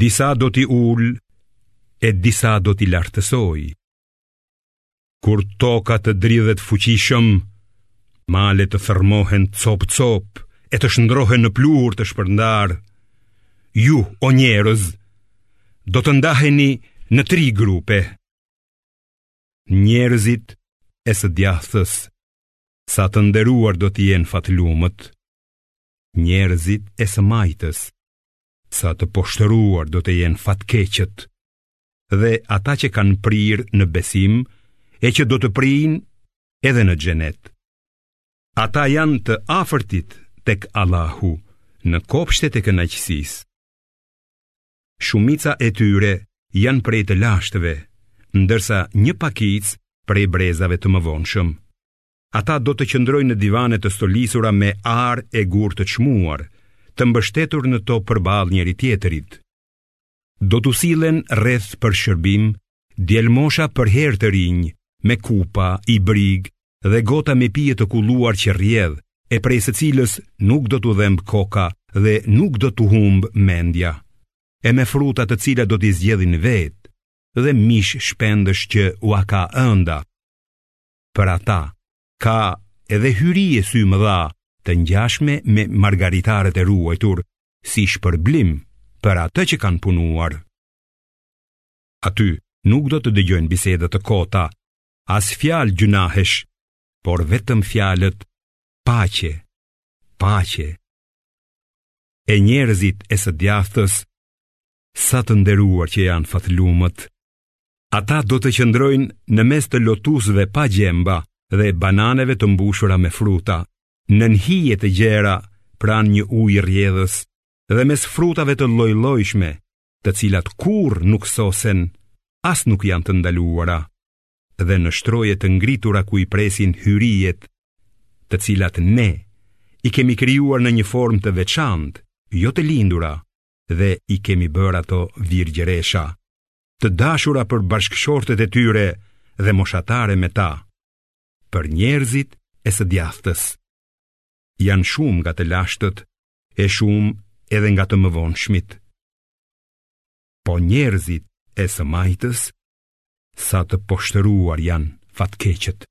Disa do t'i ulë e disa do t'i lartësojë. Kur toka të dridhet fuqishëm, malet të thërmohen copë-copë e të shndërrohen në pluhur të shpërndarë, ju, o njerëz, do të ndaheni në tri grupe. Njerëzit e së djathtës, sa të nderuar do të jenë fatlumët. Njerëzit e së majtës, sa të poshtëruar do të jenë fatkeqët dhe ata që kanë prirë në besim e që do të prijnë edhe në xhenet. Ata janë të afërtit tek Allahu në kopshtet e kënaqësisë. Shumica e tyre janë prej të lashtëve, ndërsa një pakicë prej brezave të mëvonshëm. Ata do të qëndrojnë në divane të stolisura me ar e gurë të çmuar, të mbështetur në to përballë njëri-tjetrit. Do t'u sillen rreth për shërbim djelmosha përherë të rinj, me kupa, ibrigë dhe gota me pije të kulluar që rrjedh, e prej së cilës nuk do t'u dhembë koka dhe nuk do t'u humbë mendja. E me fruta të cilat do t'i zgjedhin vetë dhe mish shpendësh që ua ka ënda. Për ata ka edhe hyrie symëdha të ngjashme me margaritarët e ruajtur si shpërblim për atë që kanë punuar. Aty nuk do të dëgjojnë biseda të kota, as fjalë gjynahesh, por vetëm fjalët paqe, paqe. E njerëzit e së djathtës, sa të nderuar që janë fatlumët, Ata do të qëndrojnë në mes të lotusëve pa gjemba dhe bananeve të mbushura me fruta, nën hije të gjera pranë një ujë rrjedhës dhe mes frutave të llojllojshme, të cilat kurrë nuk sosen, as nuk janë të ndaluara dhe në shtroje të ngritura ku i presin hyritë, të cilat ne i kemi krijuar në një formë të veçantë, jo të lindura, dhe i kemi bërë ato virgjëresha, të dashura për bashkëshortët e tyre dhe moshatare me ta, për njerëzit e së djathtës. Janë shumë nga të lashtët e shumë edhe nga të mëvonshmit. Po njerëzit e së majtës, sa të poshtëruar janë fatkeqët.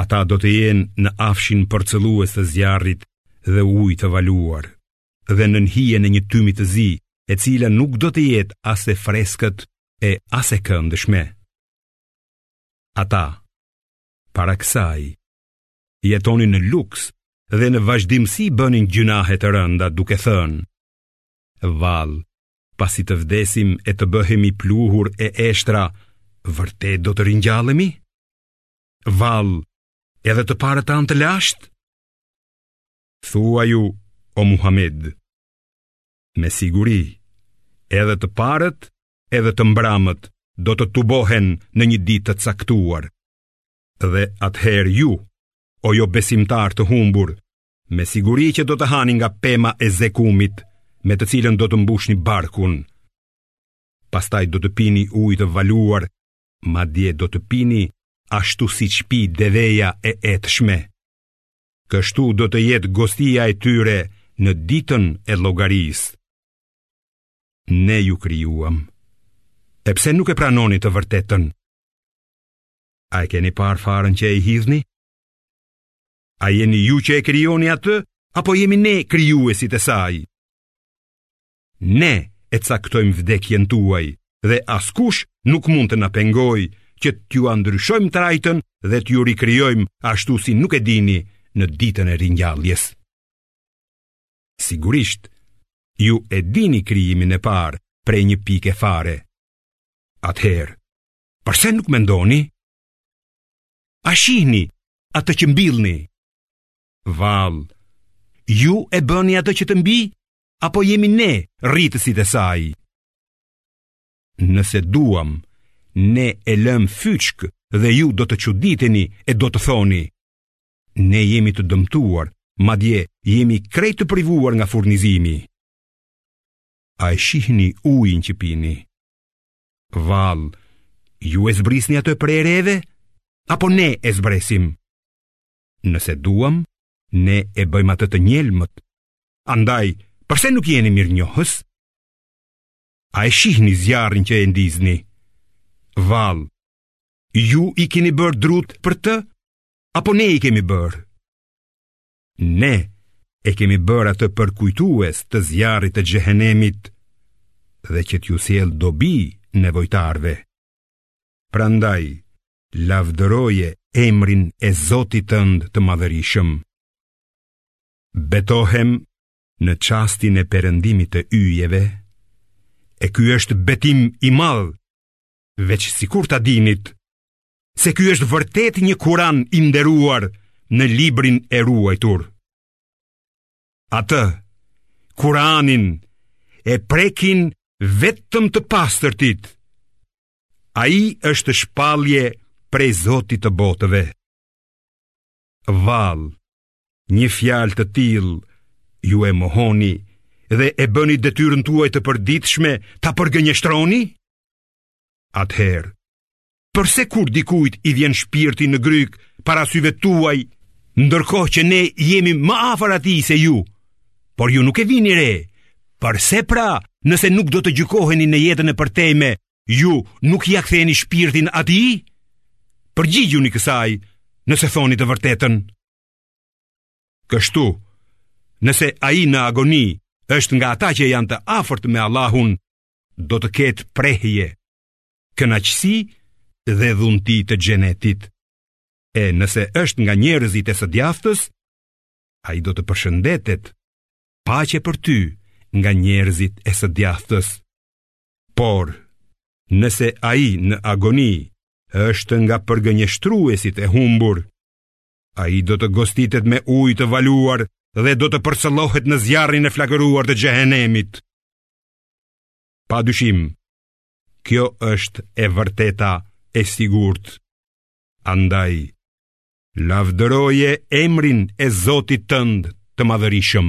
Ata do të jenë në afshin përcëllues të zjarrit dhe ujë të valuar. dhe nën hijen e një tymi të zi, e cila nuk do të jetë as e freskët e as e këndëshme. Ata, para kësaj, jetonin në luks dhe në vazhdimësi bënin gjynahe të rënda duke thënë, Vallë, pasi të vdesim e të bëhemi pluhur e eshtra, vërtet do të ringjallemi? Vallë, edhe të parët tanë të lashtë? Thuaju, o Muhammed, me siguri, edhe të parët, edhe të mbramët, do të tubohen në një ditë të caktuar. Dhe atëherë ju, o jobesimtarë të humbur, me siguri që do të hani nga pema e zekumit, me të cilën do të mbushni barkun. Pastaj do të pini ujë të valuar, madje do të pini ashtu siç pi deveja e etshme. Kështu do të jetë gostia e tyre në ditën e llogarisë. Ne ju krijuam. E pse nuk e pranoni të vërtetën? A e keni parë farën që e hidhni? A jeni ju që e krijoni atë, apo jemi ne krijuesit e saj? Ne e caktojmë vdekjen tuaj dhe askush nuk mund të na pengojë që t'jua ndryshojmë trajtën dhe t'ju rikrijojmë ashtu si nuk e dini në ditën e ringjalljes. Sigurisht, ju e dini krijimin e parë prej një pike fare. Atëherë, përse nuk mendoni? A shihni atë që mbillni? Vallë, ju e bëni atë që të mbijë? apo jemi ne rritësit e saj? Nëse duam, ne e lëmë fyçk dhe ju do të çuditeni e do të thoni: Ne jemi të dëmtuar, madje jemi krejt të privuar nga furnizimi. A e shihni ujin që pini? Vallë, ju e zbrisni atë prej reve? Apo ne e zbresim? Nëse duam, ne e bëjmë atë të njelmët. Andaj, përse nuk jeni mirënjohës? A e shihni zjarrin që e ndizni? Vallë, ju i keni bërë drutë për të? Apo ne i kemi bërë? Ne e kemi bërë atë përkujtues të zjarrit të xhehenemit dhe që t'u sjellë dobi nevojtarëve. Prandaj, lavdëroje emrin e Zotit tënd të madhërishëm. Betohem në çastin e perëndimit të yjeve, e ky është betim i madh, veç sikur ta dinit, se ky është vërtet një Kuran i nderuar në librin e ruajtur. Atë, kuranin, e prekin vetëm të pastërtit. Ai është shpallje prej zotit të botëve. Vallë, një fjalë të tillë, ju e mohoni dhe e bëni detyrën tuaj të përditshme ta përgënjeshtroni? Atëherë, përse kur dikujt i vjen shpirti në grykë para syve tuaj, ndërkohë që ne jemi më afër atij se ju, por ju nuk e vini re. Përse pra, nëse nuk do të gjykoheni në jetën e përtejme, ju nuk ia ktheni shpirtin atij? Përgjigjuni kësaj, nëse thoni të vërtetën. Kështu, nëse ai në agoni është nga ata që janë të afërt me Allahun, do të ketë prehje, kënaqësi dhe dhunti të xhenetit. E nëse është nga njerëzit e së djathtës, ai do të përshëndetet paqe për ty nga njerëzit e së djathtës. Por, nëse ai në agoni është nga përgënjeshtruesit e humbur, ai do të gostitet me ujë të valuar dhe do të përcëllohet në zjarrin e flakëruar të xhehenemit. Pa dyshim, kjo është e vërteta e sigurt. Andaj, lavdëroje emrin e Zotit tënd të madhërishëm.